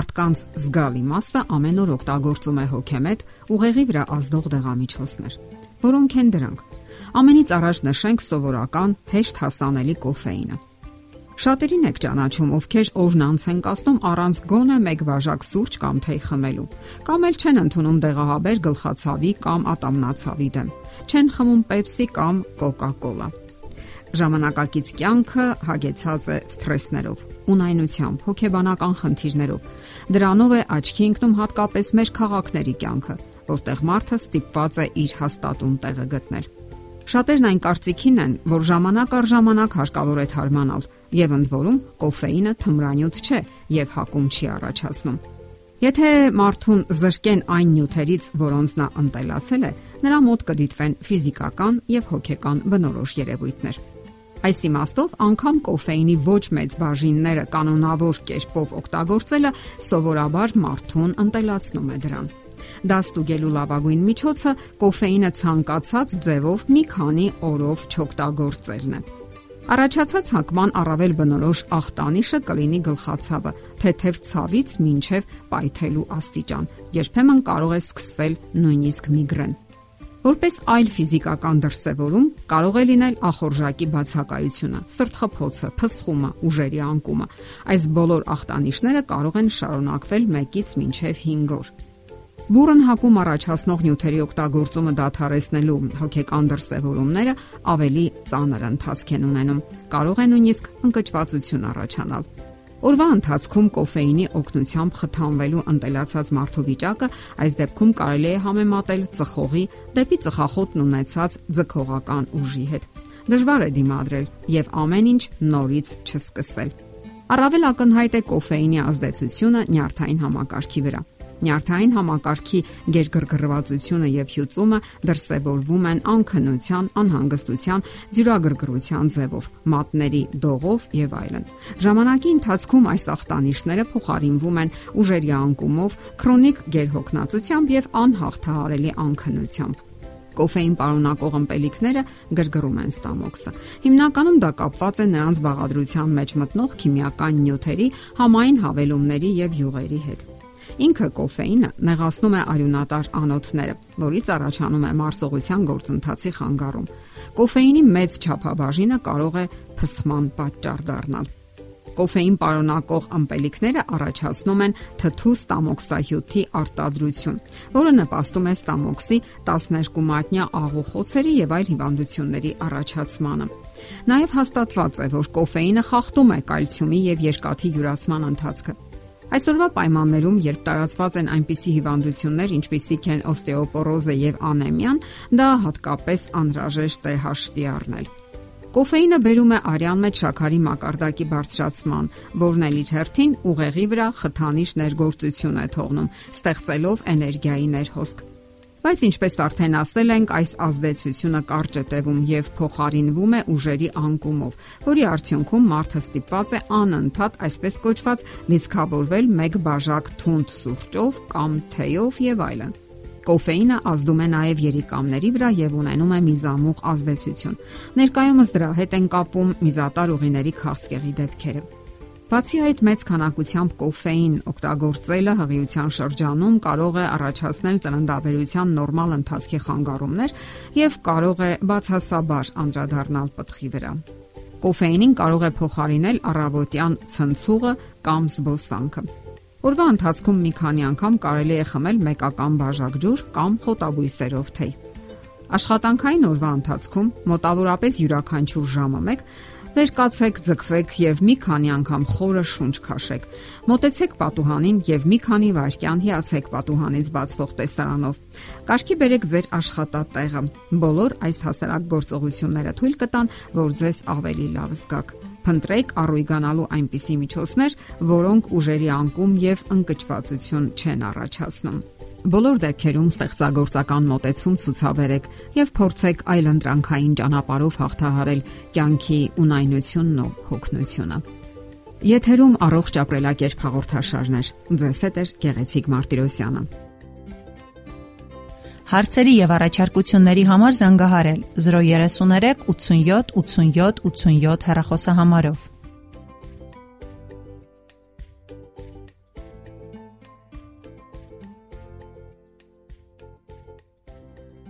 Մարդկանց զգալի մասը ամեն օր օգտագործում է հոգեմետ ուղեղի վրա ազդող դեղամիջոցներ։ Որոնք են դրանք։ Ամենից առաջ նշենք սովորական հեշտ հասանելի կոֆեինը։ Շատերին եք ճանաչում, ովքեր օրն անց են կասնում առանց գոնե մեկ բաժակ սուրճ կամ թեյ խմելու, կամ էլ չեն ընդունում դեղահաբեր գլխացավի կամ ատամնացավի դեմ։ Չեն խմում Pepsi կամ Coca-Cola։ Ժամանակակից կյանքը հագեցած է սթրեսներով, ունայնությամբ, հոգեբանական խնդիրներով։ Դրանով է աչքի ընկնում հատկապես մեր քաղաքների կյանքը, որտեղ մարդը ստիպված է իր հաստատուն տեղը գտնել։ Շատերն այն կարծիքին են, որ ժամանակ առ ժամանակ հարկավոր է թարմանալ, եւ ընդ որում կոֆեինը թմրանյութ չէ եւ հակում չի առաջացնում։ Եթե մարդուն զրկեն այն նյութերից, որոնց նա ընտելացել է, նրա մոտ կդիտվեն ֆիզիկական եւ հոգեկան բնորոշ երևույթներ։ Այս իմաստով անգամ կոֆեինի ոչ մեծ բաժինները կանոնավոր կերպով օգտագործելը սովորաբար մարդուն ընտելացնում է դրան։ Դա ստուգելու լավագույն միջոցը կոֆեինը ցանկացած ձևով մի քանի օրով չօգտագործելն է։ Առաջացած հակման առավել բնորոշ ախտանիշը կլինի գլխացավը, թեթև ցավից մինչև պայթելու աստիճան։ Երբեմն կարող է սկսվել նույնիսկ միգրեն։ Որպես այլ ֆիզիկական դրսևորում կարող է լինել ախորժակի բացակայությունը, սրտխփոցը, փսխումը, ուժերի անկումը։ Այս բոլոր ախտանիշները կարող են շարունակվել 1-ից մինչև 5 օր։ Բուրըն հակում առաջացնող նյութերի օգտագործումը դադարեցնելու հոգեկան դրսևորումները ավելի ծանր ընթացք են ունենում։ Կարող է նույնիսկ ընկճվածություն առաջանալ։ Օրվա ընթացքում կոֆեինի օգնությամբ խթանվելու ընտելացած մարդու վիճակը այս դեպքում կարելի է համեմատել ծխողի դեպի ծխախոտն ունեցած ձգողական ուժի հետ։ Դժվար է դիմադրել եւ ամեն ինչ նորից չսկսել։ Առավել ակնհայտ է կոֆեինի ազդեցությունը նյարդային համակարգի վրա։ Նյարդային համակարգի գերգրգռվածությունը եւ հյուծումը դրսևորվում են անքնության, անհանգստության, ձյուրագրգռության ձևով, մատների դողով եւ այլն։ Ժամանակի ընթացքում այս ախտանիշները փոխարինվում են ուժերի անկումով, քրոնիկ գերհոգնածությամբ եւ անհաղթահարելի անքնությամբ կոֆեին պարունակող ըմպելիքները գրգռում են ստամոքսը։ Հիմնականում դա կապված է նրանց բաղադրության մեջ մտնող քիմիական նյութերի, համային հավելումների եւ յուղերի հետ։ Ինքը կոֆեինը նեղացնում է արյունատար անոթները, որից առաջանում է մարսողության գործընթացի խանգարում։ Կոֆեինի մեծ չափաբաժինը կարող է փսխման պատճառ դառնալ։ Կոֆեին պարունակող ըմպելիքները առաջացնում են թթու ստամոքսահյութի արտադրություն, որը նպաստում է ստամոքսի 12 մատնյա աղուխոցերի եւ այլ հիվանդությունների առաջացմանը։ Նաև հաստատված է, որ կոֆեինը խախտում է կալցիումի եւ երկաթի յուրացման ընթացքը։ Այսօրվա պայմաններում, երբ տարածված են այնպիսի հիվանդություններ, ինչպիսիք են օստեոպորոզը եւ անեմիան, դա հատկապես անհրաժեշտ է հաշվի առնել։ Կոֆեինը բերում է արյան մեջ շաքարի մակարդակի բարձրացման, որն էլ իր հերթին ուղեղի վրա խթանիչ ներգործություն է թողնում, ստեղծելով էներգիայի ներհոսք։ Բայց ինչպես արդեն ասել ենք, այս ազդեցությունը կարճ է տևում եւ փոխարինվում է ուժերի անկումով, որի արդյունքում մարդը ստիպված է անընդհատ այսպես կոչված լիցքավորվել մեկ բաժակ թունդ սուրճով կամ թեյով եւ այլն։ Կոֆեինը ազդում է նաև երիկամների վրա եւ ունենում է միզամուղ ազդեցություն։ Ներկայումս դրա հետ են կապում միզատար ուղիների քաղցկեղի դեպքերը։ Բացի այդ մեծ քանակությամբ կոֆեին օգտագործելը հղիության շրջանում կարող է առաջացնել ծննդաբերության նորմալ ընթացքի խանգարումներ եւ կարող է բացասաբար անդրադառնալ պտղի վրա։ Կոֆեինին կարող է փոխարինել առավոտյան ցնցուղը կամ զբոսանքը։ Օրվա ընթացքում մի քանի անգամ կարելի է խմել մեկական բաժակ ջուր կամ խոտաբույսերով թեյ։ Աշխատանքային օրվա ընթացքում մոտավորապես յուրաքանչյուր ժամը 1 Վեր կացեք, ձգվեք եւ մի քանի անգամ խորը շունչ քաշեք։ Մոտեցեք պատուհանին եւ մի քանի վայրկյան հիացեք պատուհանից բացվող տեսարանով։ Կարգի բերեք ձեր աշխատատեղը։ Բոլոր այս հասարակ գործողությունները թույլ կտան, որ ձեզ ավելի լավ զգաք փնտրեք առույգանալու այնպիսի միջոցներ, որոնք ուժերի անկում եւ ընկճվածություն չեն առաջացնում։ Բոլոր դեպքերում ստեղծագործական մոտեցում ցուցաբերեք եւ փորձեք այլ ընտրանքային ճանապարհով հաղթահարել կյանքի ունայնությունն ու հոգնությունը։ Եթերում առողջ ապրելակերպ հաղորդաշարներ։ Ձեզ հետ է Գեղեցիկ Մարտիրոսյանը։ Հարցերի եւ առաջարկությունների համար զանգահարել 033 87 87 87 հեռախոսահամարով։